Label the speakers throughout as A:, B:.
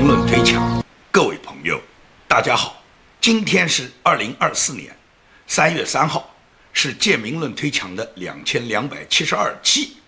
A: 明论推墙，各位朋友，大家好，今天是二零二四年三月三号，是借明论推墙的两千两百七十二期。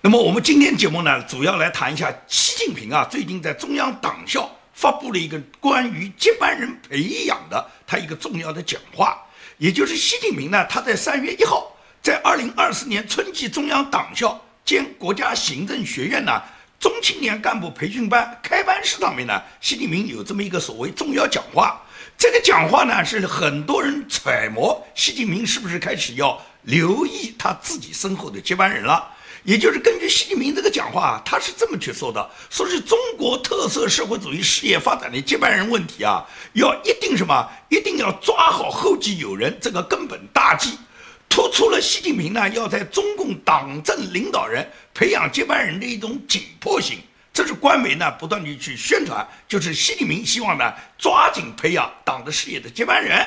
A: 那么我们今天节目呢，主要来谈一下习近平啊，最近在中央党校发布了一个关于接班人培养的他一个重要的讲话，也就是习近平呢，他在三月一号在二零二四年春季中央党校兼国家行政学院呢。中青年干部培训班开班式上面呢，习近平有这么一个所谓重要讲话。这个讲话呢，是很多人揣摩习近平是不是开始要留意他自己身后的接班人了。也就是根据习近平这个讲话，他是这么去说的：说是中国特色社会主义事业发展的接班人问题啊，要一定什么，一定要抓好后继有人这个根本大计。突出了习近平呢要在中共党政领导人培养接班人的一种紧迫性，这是官媒呢不断地去宣传，就是习近平希望呢抓紧培养党的事业的接班人。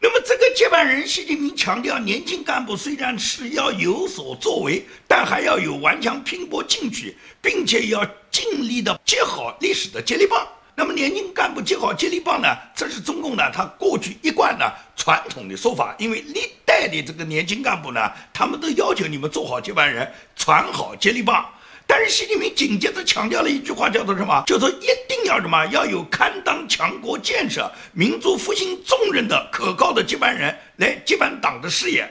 A: 那么这个接班人，习近平强调，年轻干部虽然是要有所作为，但还要有顽强拼搏进取，并且要尽力的接好历史的接力棒。那么年轻干部接好接力棒呢？这是中共呢，他过去一贯的传统的说法。因为历代的这个年轻干部呢，他们都要求你们做好接班人，传好接力棒。但是习近平紧接着强调了一句话，叫做什么？叫做一定要什么？要有堪当强国建设、民族复兴重任的可靠的接班人来接班党的事业。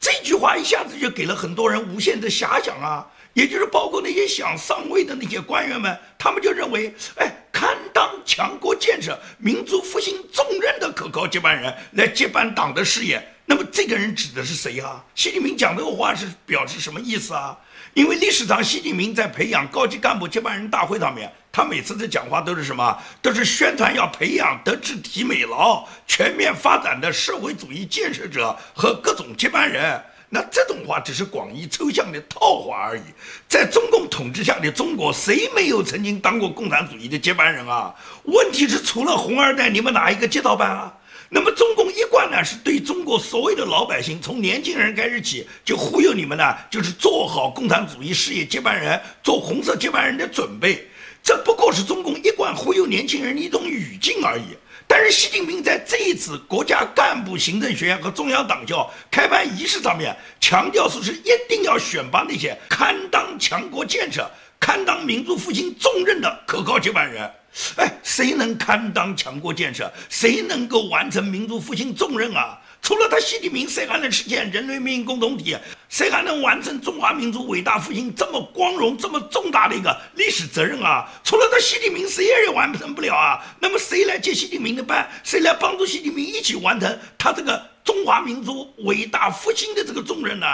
A: 这句话一下子就给了很多人无限的遐想啊！也就是包括那些想上位的那些官员们，他们就认为，哎。堪当强国建设、民族复兴重任的可靠接班人来接班党的事业，那么这个人指的是谁啊？习近平讲这个话是表示什么意思啊？因为历史上习近平在培养高级干部接班人大会上面，他每次的讲话都是什么？都是宣传要培养德智体美劳全面发展的社会主义建设者和各种接班人。那这种话只是广义抽象的套话而已。在中共统治下的中国，谁没有曾经当过共产主义的接班人啊？问题是除了红二代，你们哪一个接到班啊？那么中共一贯呢，是对中国所有的老百姓，从年轻人开始起，就忽悠你们呢，就是做好共产主义事业接班人、做红色接班人的准备。这不过是中共一贯忽悠年轻人的一种语境而已。但是习近平在这一次国家干部行政学院和中央党校开班仪式上面强调，说是一定要选拔那些堪当强国建设、堪当民族复兴重任的可靠接班人。哎，谁能堪当强国建设？谁能够完成民族复兴重任啊？除了他习近平，谁还能实现人类命运共同体？谁还能完成中华民族伟大复兴这么光荣、这么重大的一个历史责任啊？除了他习近平，谁也完成不了啊！那么谁来接习近平的班？谁来帮助习近平一起完成他这个中华民族伟大复兴的这个重任呢？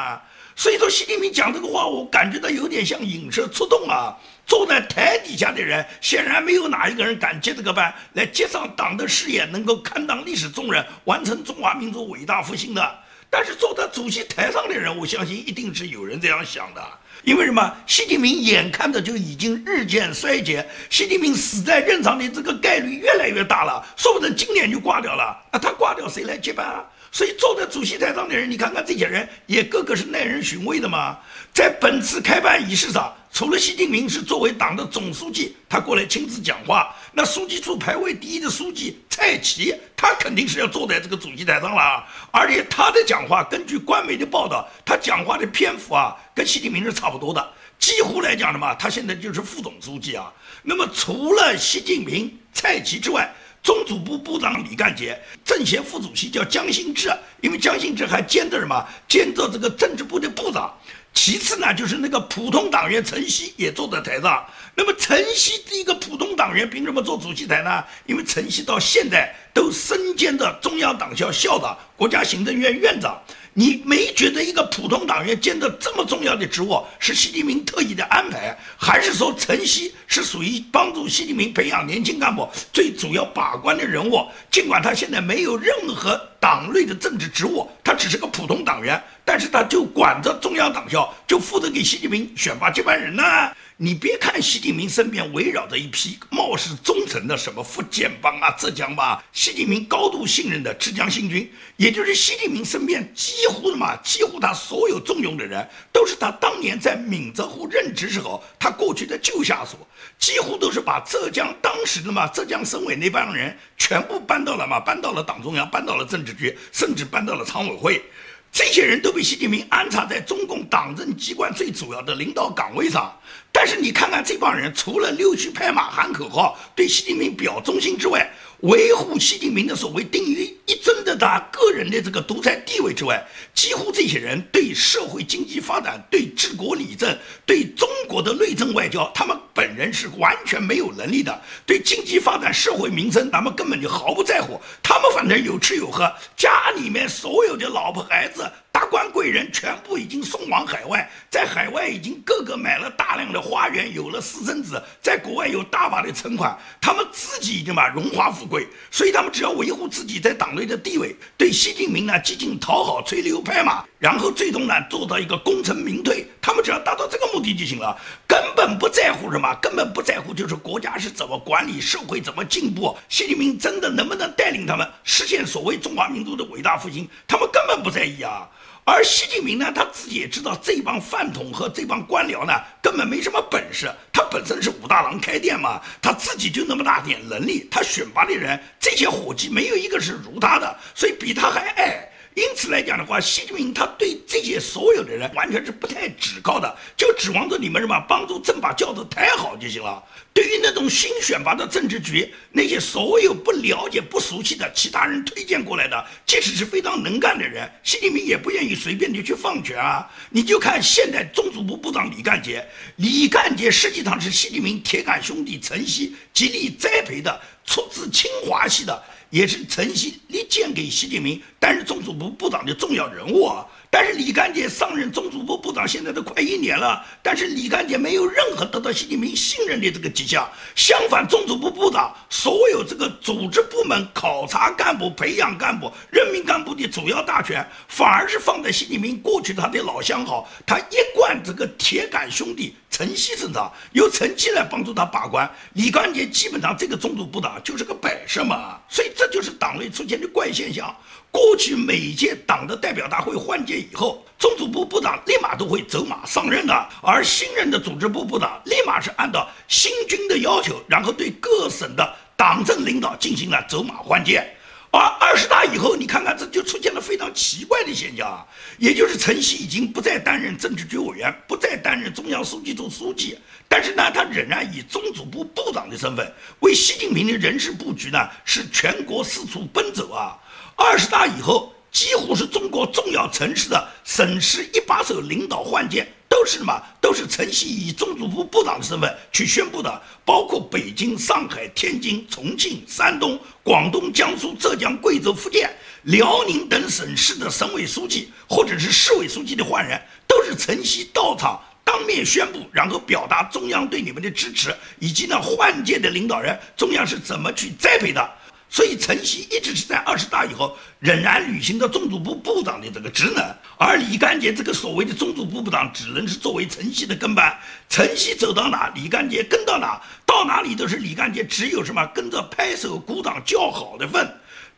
A: 所以说，习近平讲这个话，我感觉到有点像引蛇出洞啊！坐在台底下的人，显然没有哪一个人敢接这个班，来接上党的事业，能够堪当历史重任，完成中华民族伟大复兴的。但是坐在主席台上的人，我相信一定是有人这样想的，因为什么？习近平眼看着就已经日渐衰竭，习近平死在任上的这个概率越来越大了，说不定今年就挂掉了。那他挂掉，谁来接班啊？所以坐在主席台上的人，你看看这些人，也个个是耐人寻味的嘛。在本次开班仪式上，除了习近平是作为党的总书记，他过来亲自讲话，那书记处排位第一的书记蔡奇，他肯定是要坐在这个主席台上了。而且他的讲话，根据官媒的报道，他讲话的篇幅啊，跟习近平是差不多的，几乎来讲的嘛，他现在就是副总书记啊。那么除了习近平、蔡奇之外，中组部部长李干杰，政协副主席叫江新志，因为江新志还兼着什么？兼着这个政治部的部长。其次呢，就是那个普通党员陈希也坐在台上。那么陈希第一个普通党员凭什么坐主席台呢？因为陈希到现在都身兼着中央党校校长、国家行政院院长。你没觉得一个普通党员兼着这么重要的职务是习近平特意的安排，还是说陈希是属于帮助习近平培养年轻干部最主要把关的人物？尽管他现在没有任何党内的政治职务，他只是个普通党员，但是他就管着中央党校，就负责给习近平选拔接班人呢？你别看习近平身边围绕着一批貌似忠诚的什么福建帮啊、浙江帮，习近平高度信任的浙江新军，也就是习近平身边几乎的嘛，几乎他所有重用的人，都是他当年在闽浙沪任职时候他过去的旧下属，几乎都是把浙江当时的嘛浙江省委那帮人全部搬到了嘛，搬到了党中央，搬到了政治局，甚至搬到了常委会。这些人都被习近平安插在中共党政机关最主要的领导岗位上，但是你看看这帮人，除了溜须拍马喊口号，对习近平表忠心之外，维护习近平的所谓定于一尊的他个人的这个独裁地位之外，几乎这些人对社会经济发展、对治国理政、对中国的内政外交，他们本人是完全没有能力的。对经济发展、社会民生，他们根本就毫不在乎。他们反正有吃有喝，家里面所有的老婆孩子。官贵人全部已经送往海外，在海外已经各个买了大量的花园，有了私生子，在国外有大把的存款，他们自己已经把荣华富贵，所以他们只要维护自己在党内的地位，对习近平呢进行讨好、吹牛拍马，然后最终呢做到一个功成名退，他们只要达到这个目的就行了，根本不在乎什么，根本不在乎就是国家是怎么管理，社会怎么进步，习近平真的能不能带领他们实现所谓中华民族的伟大复兴，他们根本不在意啊。而习近平呢，他自己也知道这帮饭桶和这帮官僚呢，根本没什么本事。他本身是武大郎开店嘛，他自己就那么大点能力，他选拔的人，这些伙计没有一个是如他的，所以比他还矮。因此来讲的话，习近平他对这些所有的人完全是不太指靠的，就指望着你们什么帮助朕把轿子抬好就行了。对于那种新选拔的政治局，那些所有不了解、不熟悉的其他人推荐过来的，即使是非常能干的人，习近平也不愿意随便的去放权啊。你就看现在中组部部长李干杰，李干杰实际上是习近平铁杆兄弟陈希极力栽培的，出自清华系的。也是陈希力荐给习近平担任中组部部长的重要人物啊。但是李干杰上任中组部部长现在都快一年了，但是李干杰没有任何得到习近平信任的这个迹象。相反，中组部部长所有这个组织部门考察干部、培养干部、任命干部的主要大权，反而是放在习近平过去他的老相好、他一贯这个铁杆兄弟陈希身上，由陈希来帮助他把关。李干杰基本上这个中组部长就是个摆设嘛，所以这就是党内出现的怪现象。过去每届党的代表大会换届以后，中组部部长立马都会走马上任的，而新任的组织部部长立马是按照新军的要求，然后对各省的党政领导进行了走马换届。而二十大以后，你看看这就出现了非常奇怪的现象啊，也就是陈希已经不再担任政治局委员，不再担任中央书记处书记，但是呢，他仍然以中组部部长的身份为习近平的人事布局呢，是全国四处奔走啊。二十大以后，几乎是中国重要城市的省市一把手领导换届，都是什么？都是陈希以中组部部长的身份去宣布的。包括北京、上海、天津、重庆、山东、广东、江苏、浙江、贵州、福建、辽宁等省市的省委书记或者是市委书记的换人，都是陈希到场当面宣布，然后表达中央对你们的支持，以及呢换届的领导人中央是怎么去栽培的。所以，陈希一直是在二十大以后仍然履行着中组部部长的这个职能，而李干杰这个所谓的中组部部长只能是作为陈希的跟班。陈希走到哪，李干杰跟到哪，到哪里都是李干杰只有什么跟着拍手鼓掌叫好的份。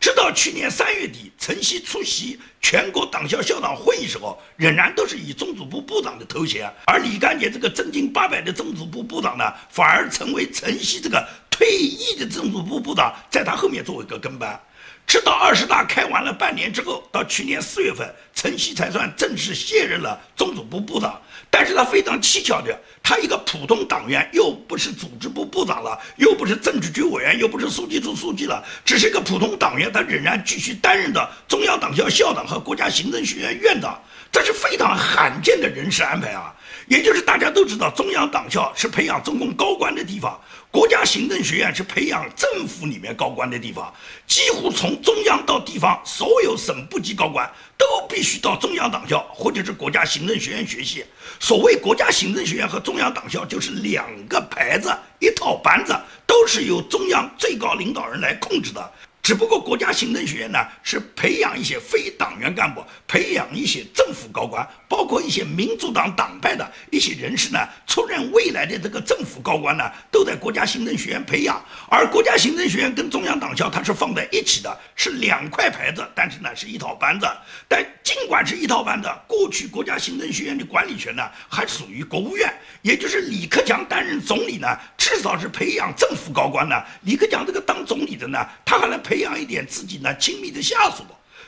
A: 直到去年三月底，陈希出席全国党校校长会议时候，仍然都是以中组部部长的头衔，而李干杰这个正经八百的中组部部长呢，反而成为陈希这个。退役的政府部部长在他后面做一个跟班，直到二十大开完了半年之后，到去年四月份，陈希才算正式卸任了中组部部长。但是他非常蹊跷的，他一个普通党员，又不是组织部部长了，又不是政治局委员，又不是书记处书记了，只是一个普通党员，他仍然继续担任的中央党校校长和国家行政学院院长，这是非常罕见的人事安排啊！也就是大家都知道，中央党校是培养中共高官的地方。国家行政学院是培养政府里面高官的地方，几乎从中央到地方，所有省部级高官都必须到中央党校或者是国家行政学院学习。所谓国家行政学院和中央党校就是两个牌子，一套班子，都是由中央最高领导人来控制的。只不过国家行政学院呢，是培养一些非党员干部，培养一些政府高官，包括一些民主党党派的一些人士呢，出任未来的这个政府高官呢，都在国家行政学院培养。而国家行政学院跟中央党校它是放在一起的，是两块牌子，但是呢是一套班子。但尽管是一套班子，过去国家行政学院的管理权呢，还属于国务院，也就是李克强担任总理呢，至少是培养政府高官呢。李克强这个当总理的呢，他还能培培养一点自己呢亲密的下属。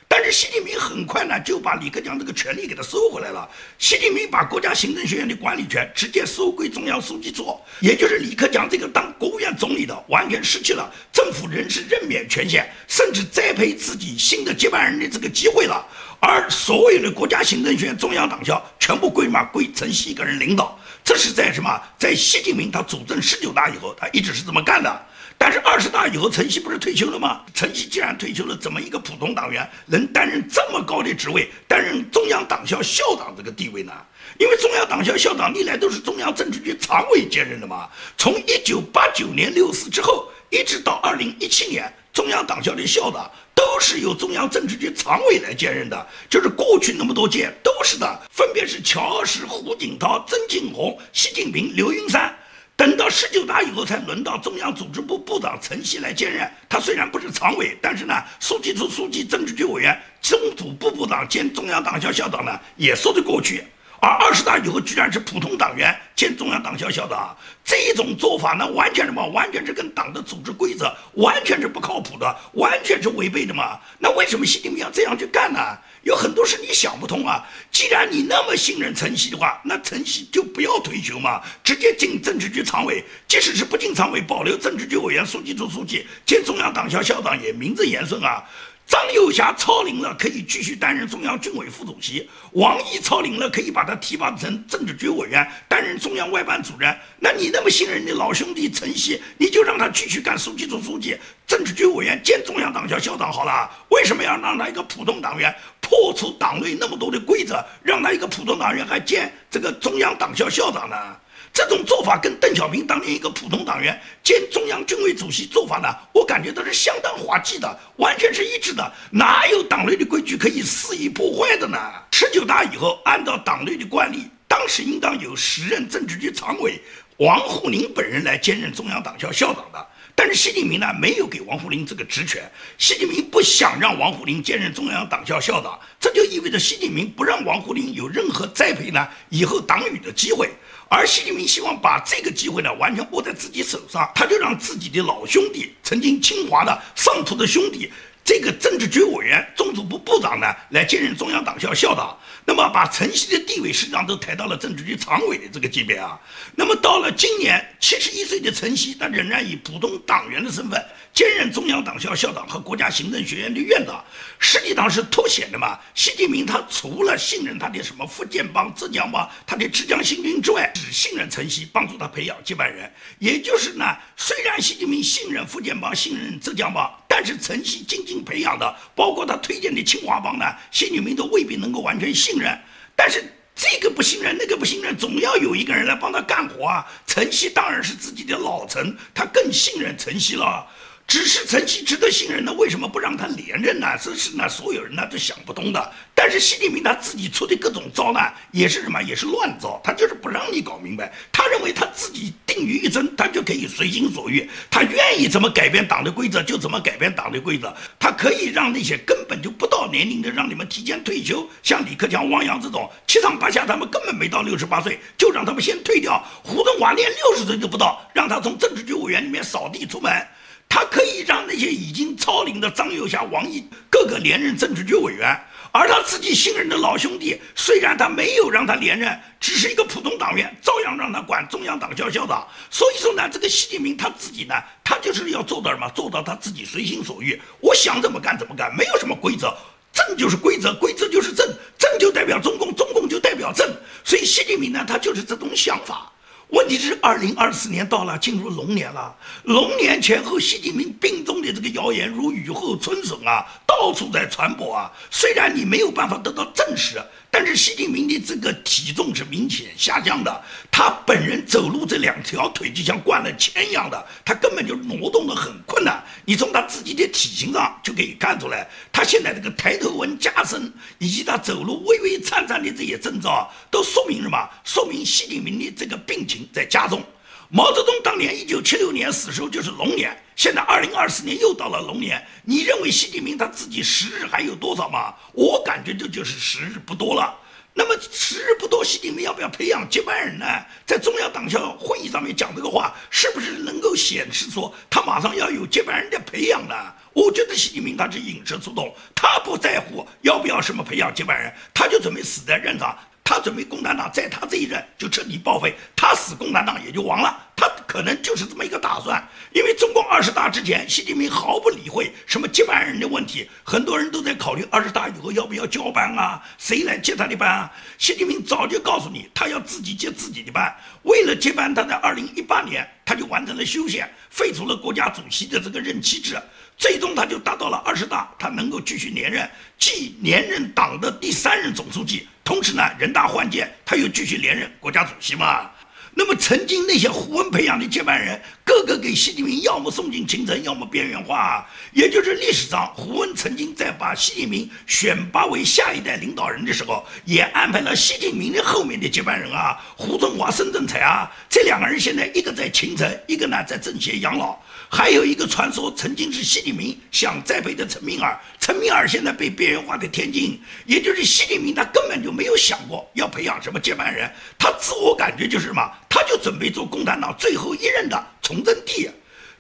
A: 但是习近平很快呢就把李克强这个权力给他收回来了。习近平把国家行政学院的管理权直接收归中央书记处，也就是李克强这个当国务院总理的完全失去了政府人事任免权限，甚至栽培自己新的接班人的这个机会了。而所有的国家行政学院、中央党校全部归嘛归陈希一个人领导。这是在什么？在习近平他主政十九大以后，他一直是这么干的。但是二十大以后，陈希不是退休了吗？陈希既然退休了，怎么一个普通党员能担任这么高的职位，担任中央党校校长这个地位呢？因为中央党校校长历来都是中央政治局常委兼任的嘛。从一九八九年六四之后，一直到二零一七年，中央党校的校长都是由中央政治局常委来兼任的。就是过去那么多届都是的，分别是乔石、胡锦涛、曾庆红、习近平、刘云山。等到十九大以后，才轮到中央组织部部长陈希来兼任。他虽然不是常委，但是呢，书记处书记、政治局委员、中组部部长兼中央党校校长呢，也说得过去。而二十大以后，居然是普通党员兼中央党校校长，这种做法呢，完全什么？完全是跟党的组织规则完全是不靠谱的，完全是违背的嘛？那为什么习近平要这样去干呢？有很多事你想不通啊！既然你那么信任陈希的话，那陈希就不要退休嘛，直接进政治局常委，即使是不进常委，保留政治局委员、书记处书记兼中央党校校长也名正言顺啊。张幼霞超龄了，可以继续担任中央军委副主席；王毅超龄了，可以把他提拔成政治局委员，担任中央外办主任。那你那么信任你老兄弟陈希，你就让他继续干书记处书记、政治局委员兼中央党校校长好了。为什么要让他一个普通党员破除党内那么多的规则，让他一个普通党员还兼这个中央党校校长呢？这种做法跟邓小平当年一个普通党员兼中央军委主席做法呢，我感觉都是相当滑稽的，完全是一致的。哪有党内的规矩可以肆意破坏的呢？十九大以后，按照党内的惯例，当时应当由时任政治局常委王沪宁本人来兼任中央党校校长的。但是习近平呢，没有给王沪宁这个职权。习近平不想让王沪宁兼任中央党校校长，这就意味着习近平不让王沪宁有任何栽培呢以后党羽的机会。而习近平希望把这个机会呢，完全握在自己手上，他就让自己的老兄弟，曾经清华的上图的兄弟，这个政治局委员、中组部部长呢，来兼任中央党校校长。那么，把陈希的地位实际上都抬到了政治局常委的这个级别啊。那么，到了今年七十一岁的陈希，他仍然以普通党员的身份。兼任中央党校校长和国家行政学院的院长，实际上是凸显的嘛。习近平他除了信任他的什么福建帮、浙江帮、他的浙江新军之外，只信任陈希，帮助他培养接班人。也就是呢，虽然习近平信任福建帮、信任浙江帮，但是陈曦精心培养的，包括他推荐的清华帮呢，习近平都未必能够完全信任。但是这个不信任，那个不信任，总要有一个人来帮他干活啊。陈曦当然是自己的老臣，他更信任陈曦了。只是陈希值得信任，那为什么不让他连任呢？这是呢所有人呢都想不通的。但是习近平他自己出的各种招呢，也是什么？也是乱招。他就是不让你搞明白。他认为他自己定于一尊，他就可以随心所欲，他愿意怎么改变党的规则就怎么改变党的规则。他可以让那些根本就不到年龄的让你们提前退休，像李克强、汪洋这种七上八下，他们根本没到六十八岁，就让他们先退掉。胡春华连六十岁都不到，让他从政治局委员里面扫地出门。他可以让那些已经超龄的张幼侠、王毅各个连任政治局委员，而他自己信任的老兄弟，虽然他没有让他连任，只是一个普通党员，照样让他管中央党校校长。所以说呢，这个习近平他自己呢，他就是要做到什么？做到他自己随心所欲，我想怎么干怎么干，没有什么规则，政就是规则，规则就是政，政就代表中共，中共就代表政。所以习近平呢，他就是这种想法。问题是，二零二四年到了，进入龙年了。龙年前后，习近平病重的这个谣言如雨后春笋啊，到处在传播啊。虽然你没有办法得到证实。但是习近平的这个体重是明显下降的，他本人走路这两条腿就像灌了铅一样的，他根本就挪动的很困难。你从他自己的体型上就可以看出来，他现在这个抬头纹加深，以及他走路微微颤颤的这些征兆，都说明什么？说明习近平的这个病情在加重。毛泽东当年一九七六年死时候就是龙年，现在二零二四年又到了龙年，你认为习近平他自己时日还有多少吗？我感觉这就是时日不多了。那么时日不多，习近平要不要培养接班人呢？在中央党校会议上面讲这个话，是不是能够显示说他马上要有接班人的培养呢？我觉得习近平他是引蛇出洞，他不在乎要不要什么培养接班人，他就准备死在任上。他准备共产党在他这一任就彻底报废，他死共产党也就亡了。他可能就是这么一个打算。因为中共二十大之前，习近平毫不理会什么接班人的问题，很多人都在考虑二十大以后要不要交班啊，谁来接他的班啊？习近平早就告诉你，他要自己接自己的班。为了接班，他在二零一八年他就完成了修宪，废除了国家主席的这个任期制。最终，他就达到了二十大，他能够继续连任，既连任党的第三任总书记，同时呢，人大换届，他又继续连任国家主席嘛。那么，曾经那些胡温培养的接班人，个个给习近平要么送进京城，要么边缘化。啊也就是历史上，胡温曾经在把习近平选拔为下一代领导人的时候，也安排了习近平的后面的接班人啊，胡春华、孙政才啊，这两个人现在一个在秦城，一个呢在政协养老。还有一个传说，曾经是习近平想栽培的陈敏尔，陈敏尔现在被边缘化的天津，也就是习近平他根本就没有想过要培养什么接班人，他自我感觉就是什么，他就准备做共产党最后一任的崇祯帝，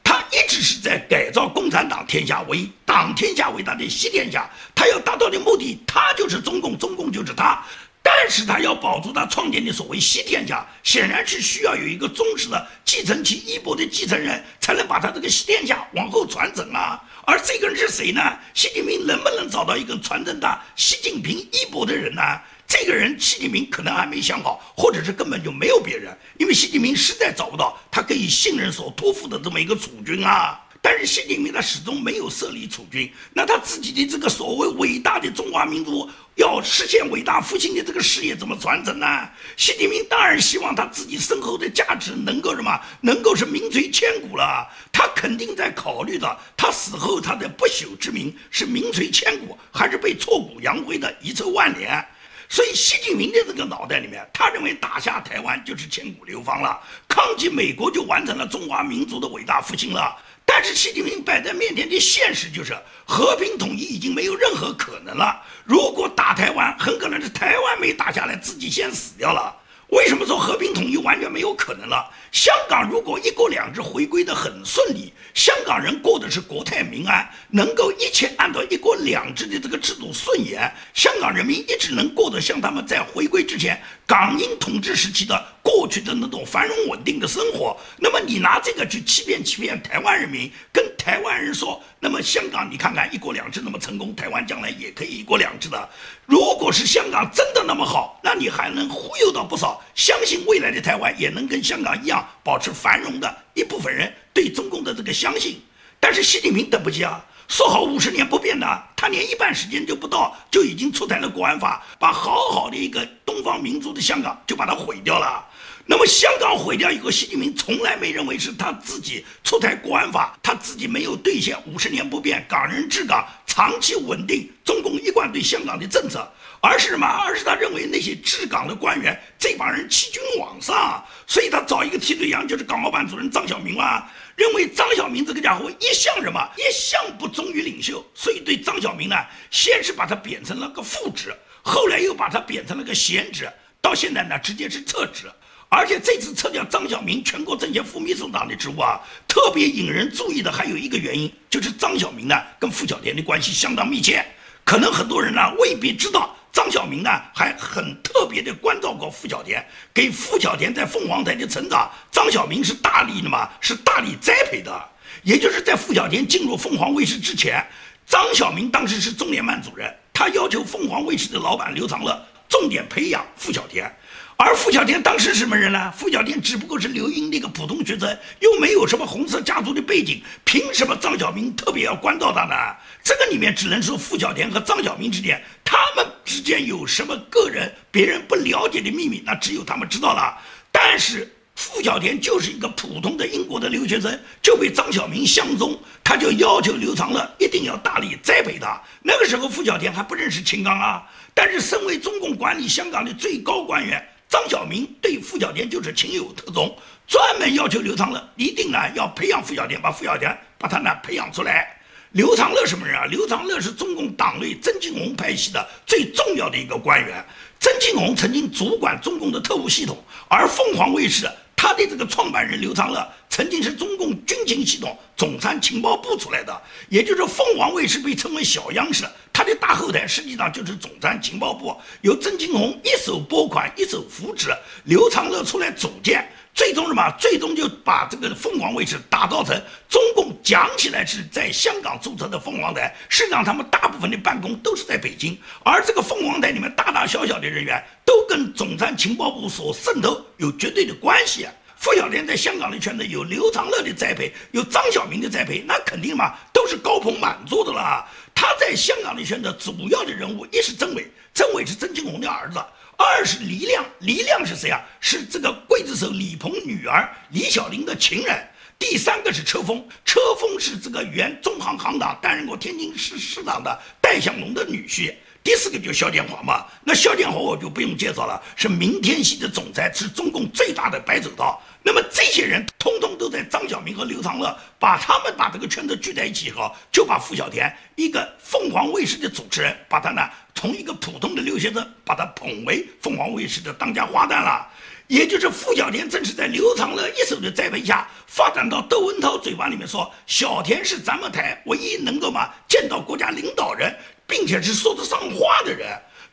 A: 他一直是在改造共产党天下为党天下为他的西天下，他要达到的目的，他就是中共，中共就是他。但是他要保住他创建的所谓西天下，显然是需要有一个忠实的继承其衣钵的继承人，才能把他这个西天下往后传承啊。而这个人是谁呢？习近平能不能找到一个传承他习近平衣钵的人呢？这个人，习近平可能还没想好，或者是根本就没有别人，因为习近平实在找不到他可以信任所托付的这么一个储君啊。但是习近平他始终没有设立储君，那他自己的这个所谓伟大的中华民族要实现伟大复兴的这个事业怎么传承呢？习近平当然希望他自己身后的价值能够什么，能够是名垂千古了。他肯定在考虑的，他死后他的不朽之名是名垂千古，还是被挫骨扬灰的遗臭万年？所以习近平的这个脑袋里面，他认为打下台湾就是千古流芳了，抗击美国就完成了中华民族的伟大复兴了。但是习近平摆在面前的现实就是，和平统一已经没有任何可能了。如果打台湾，很可能是台湾没打下来，自己先死掉了。为什么说和平统一完全没有可能了？香港如果一国两制回归的很顺利，香港人过的是国泰民安，能够一切按照一国两制的这个制度顺延，香港人民一直能过得像他们在回归之前港英统治时期的过去的那种繁荣稳定的生活。那么你拿这个去欺骗欺骗台湾人民，跟台湾人说，那么香港你看看一国两制那么成功，台湾将来也可以一国两制的。如果是香港真的那么好，那你还能忽悠到不少相信未来的台湾也能跟香港一样保持繁荣的一部分人对中共的这个相信。但是习近平等不及啊，说好五十年不变的，他连一半时间就不到，就已经出台了国安法，把好好的一个东方民族的香港就把它毁掉了。那么香港毁掉以后，习近平从来没认为是他自己出台国安法，他自己没有兑现五十年不变港人治港。长期稳定中共一贯对香港的政策，而是什么？而是他认为那些治港的官员这帮人欺君罔上，所以他找一个替罪羊，就是港澳办主任张晓明啊。认为张晓明这个家伙一向什么？一向不忠于领袖，所以对张晓明呢，先是把他贬成了个副职，后来又把他贬成了个闲职，到现在呢，直接是撤职。而且这次撤掉张晓明全国政协副秘书长的职务啊，特别引人注意的还有一个原因，就是张晓明呢跟傅小田的关系相当密切。可能很多人呢未必知道，张小明呢还很特别的关照过傅小田，给傅小田在凤凰台的成长，张小明是大力的嘛，是大力栽培的。也就是在傅小田进入凤凰卫视之前，张小明当时是中联办主任，他要求凤凰卫视的老板刘长乐。重点培养傅小田。而傅小田当时是什么人呢？傅小田只不过是刘英那个普通学生，又没有什么红色家族的背景，凭什么张小明特别要关照他呢？这个里面只能说傅小田和张小明之间，他们之间有什么个人别人不了解的秘密，那只有他们知道了。但是傅小田就是一个普通的英国的留学生，就被张小明相中，他就要求刘长乐一定要大力栽培他。那个时候傅小田还不认识秦刚啊，但是身为中共管理香港的最高官员。张小明对傅小田就是情有独钟，专门要求刘长乐一定呢要培养傅小田，把傅小田把他呢培养出来。刘长乐什么人啊？刘长乐是中共党内曾庆红派系的最重要的一个官员。曾庆红曾经主管中共的特务系统，而凤凰卫视。他的这个创办人刘长乐曾经是中共军情系统总参情报部出来的，也就是凤凰卫视被称为小央视，他的大后台实际上就是总参情报部，由曾庆红一手拨款一手扶持，刘长乐出来组建，最终什么？最终就把这个凤凰卫视打造成中共讲起来是在香港注册的凤凰台，实际上他们大部分的办公都是在北京，而这个凤凰台里面大大小小的人员。都跟总参情报部所渗透有绝对的关系啊！傅小田在香港的圈子有刘长乐的栽培，有张小明的栽培，那肯定嘛，都是高朋满座的啦。他在香港的圈子主要的人物一是曾伟，曾伟是曾庆红的儿子；二是黎亮，黎亮是谁啊？是这个刽子手李鹏女儿李小玲的情人；第三个是车峰，车峰是这个原中行行长担任过天津市市长的戴相龙的女婿。第四个就是肖建华嘛，那肖建华我就不用介绍了，是明天系的总裁，是中共最大的白手套。那么这些人通通都在张小明和刘长乐把他们把这个圈子聚在一起以后，就把傅小田一个凤凰卫视的主持人，把他呢从一个普通的留学生，把他捧为凤凰卫视的当家花旦了。也就是傅小田正是在刘长乐一手的栽培下，发展到窦文涛嘴巴里面说，小田是咱们台唯一能够嘛见到国家领导人。并且是说得上话的人，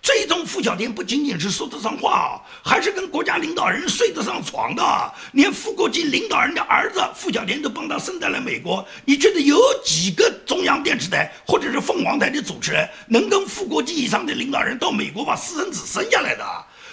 A: 最终傅小天不仅仅是说得上话，还是跟国家领导人睡得上床的。连副国级领导人的儿子傅小天都帮他生在了美国。你觉得有几个中央电视台或者是凤凰台的主持人能跟副国级以上的领导人到美国把私生子生下来的？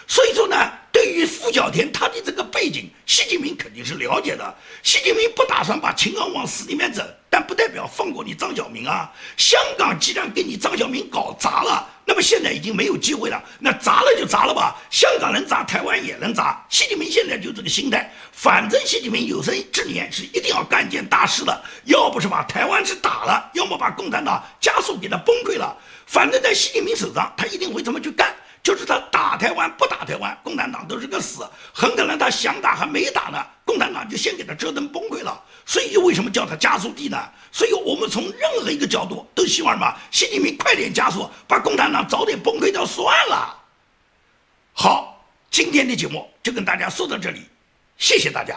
A: 所以说呢，对于傅小天他的这个背景，习近平肯定是了解的。习近平不打算把秦刚往死里面整。但不代表放过你张小明啊！香港既然给你张小明搞砸了，那么现在已经没有机会了。那砸了就砸了吧，香港能砸，台湾也能砸。习近平现在就这个心态，反正习近平有生之年是一定要干件大事的，要不是把台湾是打了，要么把共产党加速给他崩溃了。反正在习近平手上，他一定会这么去干。就是他打台湾不打台湾，共产党都是个死，很可能他想打还没打呢，共产党就先给他折腾崩溃了。所以为什么叫他加速地呢？所以我们从任何一个角度都希望什么？习近平快点加速，把共产党早点崩溃掉算了。好，今天的节目就跟大家说到这里，谢谢大家。